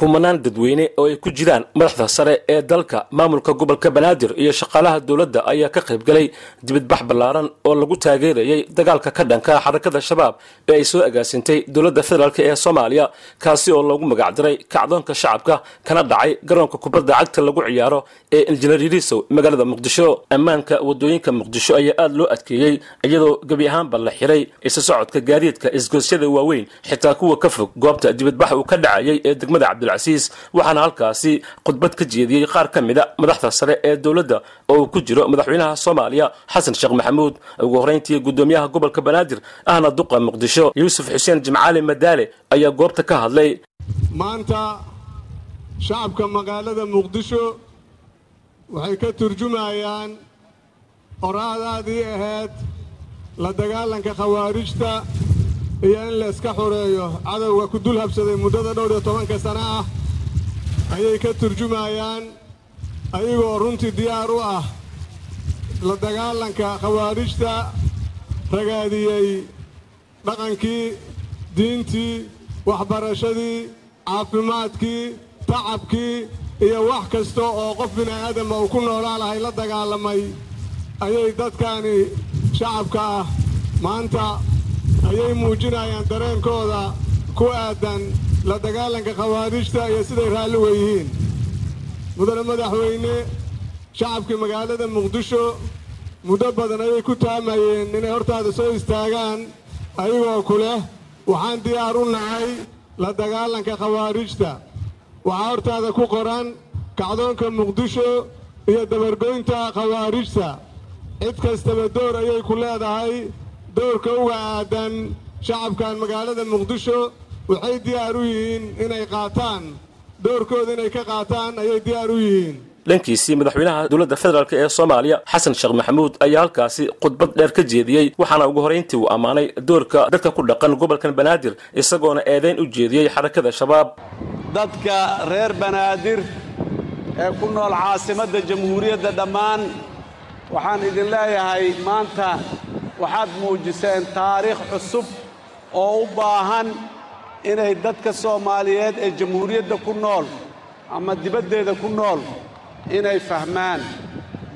kumanaan dadweyne oo ay ku jiraan madaxda sare ee dalka maamulka gobolka banaadir iyo shaqaalaha dowladda ayaa ka qayb galay dibadbax ballaaran oo lagu taageerayay dagaalka ka dhanka xarakada shabaab ee ay soo agaasintay dowladda federaalk ee soomaaliya kaasi oo loogu magacdiray kacdoonka shacabka kana dhacay garoonka kubadda cagta lagu ciyaaro ee injineer yarisow magaalada muqdisho. Ammaanka waddooyinka muqdisho ayaa aada loo adkeeyey iyadoo gebi ahaanba la xiray isa socodka gaadiidka isgoosyada waaweyn xitaa kuwa ka fog goobta dibadbax uu ka dhacayay ee degmada cabdilcasiis waxaana halkaasi khudbad ka jeediyey qaar ka mida madaxda sare ee dowladda oo uu ku jiro madaxweynaha soomaaliya xasan sheekh maxamuud. Ugu horrayntii guddoomiyaha gobolka banaadir ahna duqa muqdisho yuusuf xuseen jimcaali madaale ayaa goobta ka hadlay. Maanta shacabka magaalada muqdisho waxay ka turjumayaan qoraadaadii ahayd la dagaalanka khawaarijta iyo in la iska xoreeyo cadowga ku dul habsaday muddada dhowr iyo tobanka sano ah. Ayay ka turjumayaan ayagoo runtii diyaar u ah. La dagaalanka khawaarijta ragaadiyey dhaqankii diintii waxbarashadii caafimaadkii tacabkii iyo wax kasta oo qof bini'aadama uu ku noolaa lahay la dagaalamay. Ayay dadkani shacabka ah maanta ayay muujinayaan dareenkooda ku aadan la dagaalanka khawaarijta iyo siday raalliga yihiin mudane madaxweyne shacabkii magaalada muqdisho muddo badan ayay ku taamayeen inay hortaada soo istaagaan ayagoo ku leh waxaan diyaar u nahay la dagaalanka khawaarijta. Waxaa hortaada ku qoran kacdoonka muqdisho iyo dabargoynta khawaarijta. Cid kastaba door ayay ku leedahay doorka uga aadan shacabkan magaalada muqdisho waxay diyaar u yihiin inay qaataan. Doorkooda inay ka qaataan ayay diyaar u yihiin. Dhankiisii madaxweynaha dowladda federaalk ee soomaaliya xasan sheekh maxamuud ayaa halkaasi khudbad dheer ka jeediyey waxaana ugu horrayntii uu ammaanay doorka dadka ku dhaqan gobolkan banaadir isagoona eedayn u jeediyey xarakada shabaab. Dadka reer banaadir ee ku nool caasimadda jamhuuriyadda dhammaan waxaan idin leeyahay maanta waxaad muujiseen taariikh cusub oo u baahan inay dadka soomaaliyeed ee jamhuuriyadda ku nool ama dibaddeeda ku nool inay fahmaan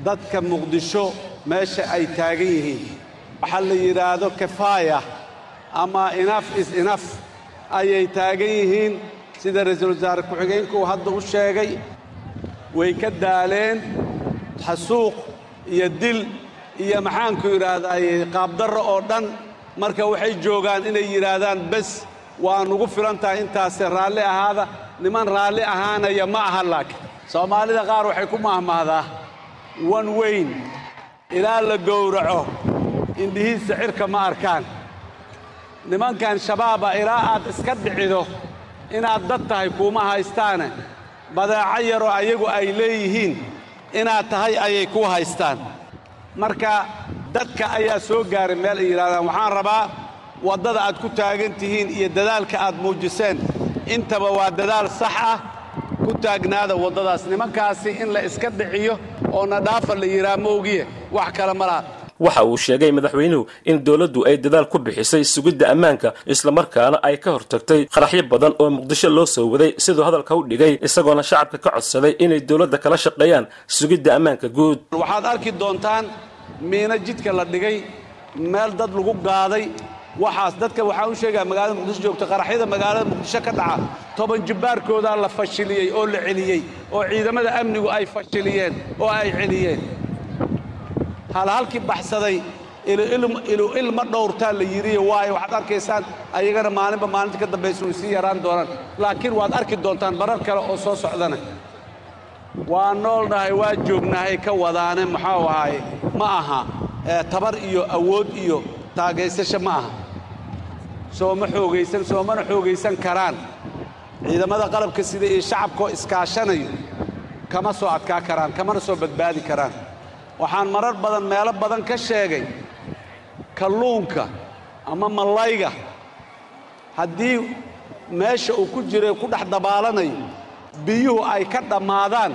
dadka muqdisho meesha ay taagan yihiin. Waxaa la yidhaahdo kafaaya ama inaf is inaf ayay taagan yihiin. Sida ra'iisul wasaare ku-xigeenku uu hadda u sheegay way ka daaleen xasuuq iyo dil iyo maxaanku idhaahdaay qaabdarro oo dhan. Marka waxay joogaan inay yidhaahdaan bes waa nugu filan tahay intaase raalli ahaada. Niman raalli ahaanaya ma aha laakiin. Soomaalida qaar waxay ku mahmahdaa wan weyn. Ilaa la gowraco indhihiisa cirka ma arkaan. Nimankan shabaaba ilaa aad iska dhicido inaad dad tahay kuuma haystaane. Badeeco yaroo ayagu ay leeyihiin. Inaad tahay ayay ku haystaan marka dadka ayaa soo gaaray meel ay yidhahdaan waxaan rabaa waddada aad ku taagan tihiin iyo dadaalka aad muujiseen. Intaba waa dadaal sax ah ku taagnaada waddadaas. Nimankaasi in la iska dhiciyo oo nadhaafa la yidhaha moogiye wax kale ma laha waxa uu sheegay madaxweynuhu in dowladdu ay dadaal ku bixisay sugidda ammaanka islamarkaana ay ka hortagtay qaraxyo badan oo muqdisho loo soo waday siduu hadalka u dhigay isagoona shacabka ka codsaday inay dowladda kala shaqeeyaan sugidda ammaanka guud. Waxaad arki doontaan miino jidka la dhigay meel dad lagu gaaday. Waxaas dadka waxaan u sheegaa magaalada muqdisho joogta qaraxyada magaalada muqdisho ka dhaca toban jibbaarkoodaa la fashiliyey oo la celiyey oo ciidamada amnigu ay fashiliyeen oo ay celiyeen halhalkii baxsaday ilu ilma dhowrtaa la yidhiyo waayo waxaad arkaysaan ayagana maalinba maalinta ka dambaysa way sii yaraan doonaan. Laakiin waad arki doontaan barar kale oo soo socdana. Waa noolnahay waa joognahay ka wadaane maxuu ahaaye ma aha. Tabar iyo awood iyo taagaysasho ma aha. Sooma xoogaysan soomana xoogaysan karaan. Ciidamada qalabka sida iyo shacabkoo iskaashanayo kama soo adkaa karaan kamana soo badbaadi karaan waxaan marar badan meelo badan ka sheegay kalluunka ama mallayga haddii meesha uu ku jira ku dhex dabaalanayo biyuhu ay ka dhammaadaan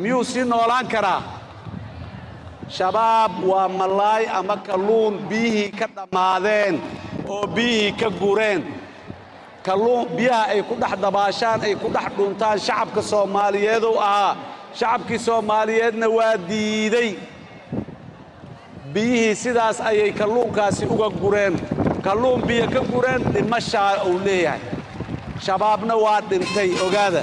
miyuu sii noolaan karaa? Shabaab waa malaay ama kalluun biyihii ka dhammaadeen oo biyihii ka gureen. Kalluun biyaha ay ku dhex dabaashaan ay ku dhex dhuntaan shacabka soomaaliyeeduu ahaa shacabkii soomaaliyeedna waa diiday. Biyihii sidaas ayay kalluunkaasi uga gureen. Kalluun biyo ka gureen dhimashaa uu leeyahay. Shabaabna waa dhintay ogaada.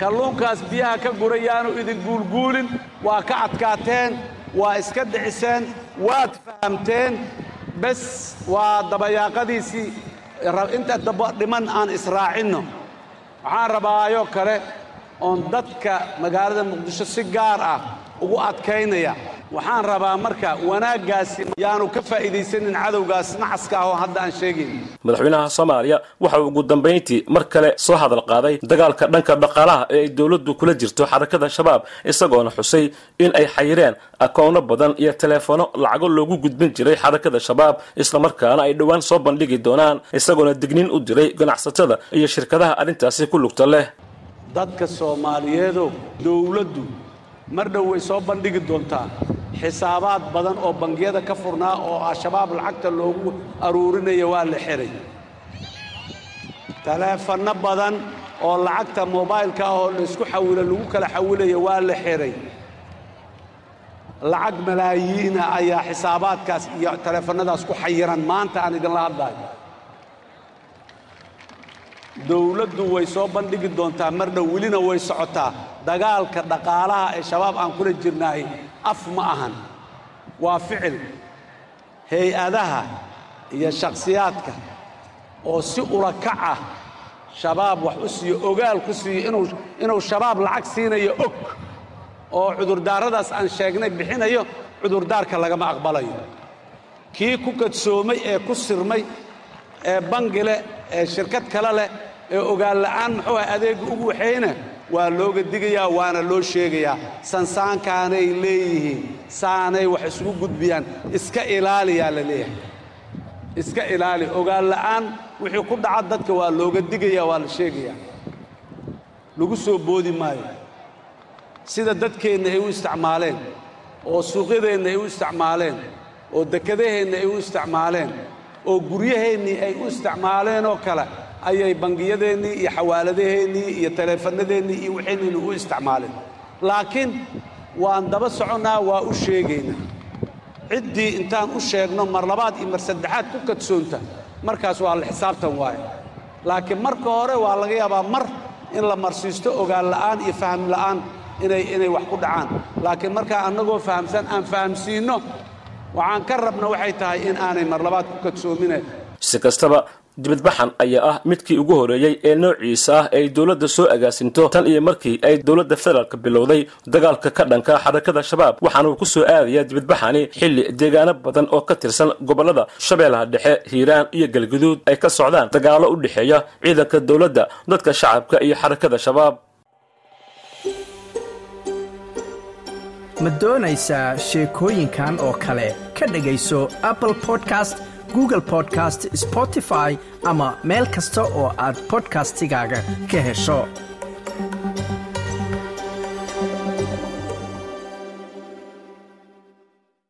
Kalluunkaas biyaha ka gurayaanu idin guulguulin. Waa ka adkaateen waa iska dhiciseen waad fahamteen. Bes waa dabayaaqadiisii inta dhiman aan israacinno waxaan rabaayoo kale oon dadka magaalada muqdisho si gaar ah ugu adkaynaya. Waxaan rabaa marka wanaaggaasi yaanu ka faa'iidaysanin cadowgaas nacaska ah oo hadda aan sheegayn madaxweynaha soomaaliya waxa uu ugu dambayntii mar kale soo hadal qaaday dagaalka dhanka dhaqaalaha ee ay dowladdu kula jirto xarakada shabaab isagoona xusay in ay xayireen akoono badan iyo teleefono lacago loogu gudbin jiray xarakada shabaab islamarkaana ay dhowaan soo bandhigi doonaan isagoona digniin u diray ganacsatada iyo shirkadaha arrintaasi ku lugta leh dadka soomaaliyeedow dowladdu mar dhow way soo bandhigi doontaa xisaabaad badan oo bangiyada ka furnaa oo al-shabaab lacagta loogu aruurinaya waa la xihay taleefanno badan oo lacagta mobaylka ah oo laysku xawilo lagu kala xawilaya waa la xihay lacag malaayiina ayaa xisaabaadkaas iyo taleefannadaas ku xayiran. Maanta aan idinla hadlaayo dowladdu way soo bandhigi doontaa mar dhow welina way socotaa. Dagaalka dhaqaalaha ee shabaab aan kula jirnaahay af ma ahan. Waa ficil hay'adaha iyo shakhsiyaadka oo si ulakac ah shabaab wax u siiyo ogaal ku siiyo inuu shabaab lacag siinayo og oo cudurdaaradaas aan sheegnay bixinayo cudurdaarka lagama aqbalayo. Kii ku kadsoomay ee ku sirmay ee bangi leh ee shirkad kale leh ee ogaan la'aan muxuu ah adeegga ugu waxayna waa looga digayaa waana loo sheegayaa. Sansaankaanay leeyihiin saanay wax isugu gudbiyaan. Iska ilaaliyaa la leeyahay. Iska ilaali. Ogaan la'aan wixii ku dhaca dadka waa looga digayaa waa la sheegayaa. Lagu soo boodi maayo. Sida dadkeenna ay u isticmaaleen oo suuqyadeenna ay u isticmaaleen oo dekedaheenna ay u isticmaaleen oo guryaheennii ay u isticmaaleen oo kale ayay bangiyadeennii iyo xawaaladaheennii iyo taleefannadeennii iyo waxaynaynu u isticmaaleen laakiin waan daba soconnaa waa u sheegaynaa ciddii intaan u sheegno mar labaad iyo mar saddexaad ku kadsoonta markaas waa la xisaabtan waaye laakiin marka hore waa laga yaabaa mar in la marsiisto ogaan la'aan iyo faham la'aan inay inay wax ku dhacaan. Laakiin markaa annagoo fahamsan aan fahamsiinno waxaan ka rabna waxay tahay in aanay mar labaad ku kadsoomine si kastaba dibadbaxan ayaa ah midkii ugu horeeyey ee noociisa ah ay dowladda soo agaasinto tan iyo markii ay dowladda federaalka bilowday dagaalka ka dhanka xarakada shabaab. Waxaana uu ku soo aadayaa dibadbaxani xilli deegaano badan oo ka tirsan gobollada shabeellaha dhexe hiiraan iyo galguduud ay ka socdaan dagaallo u dhexeeya ciidanka dowladda dadka shacabka iyo xarakada shabaab. Ma doonaysaa sheekooyinkan oo kale? Ka dhegayso apple podcast google podcast spotify ama meel kasta oo aad bodkastigaaga ka hesho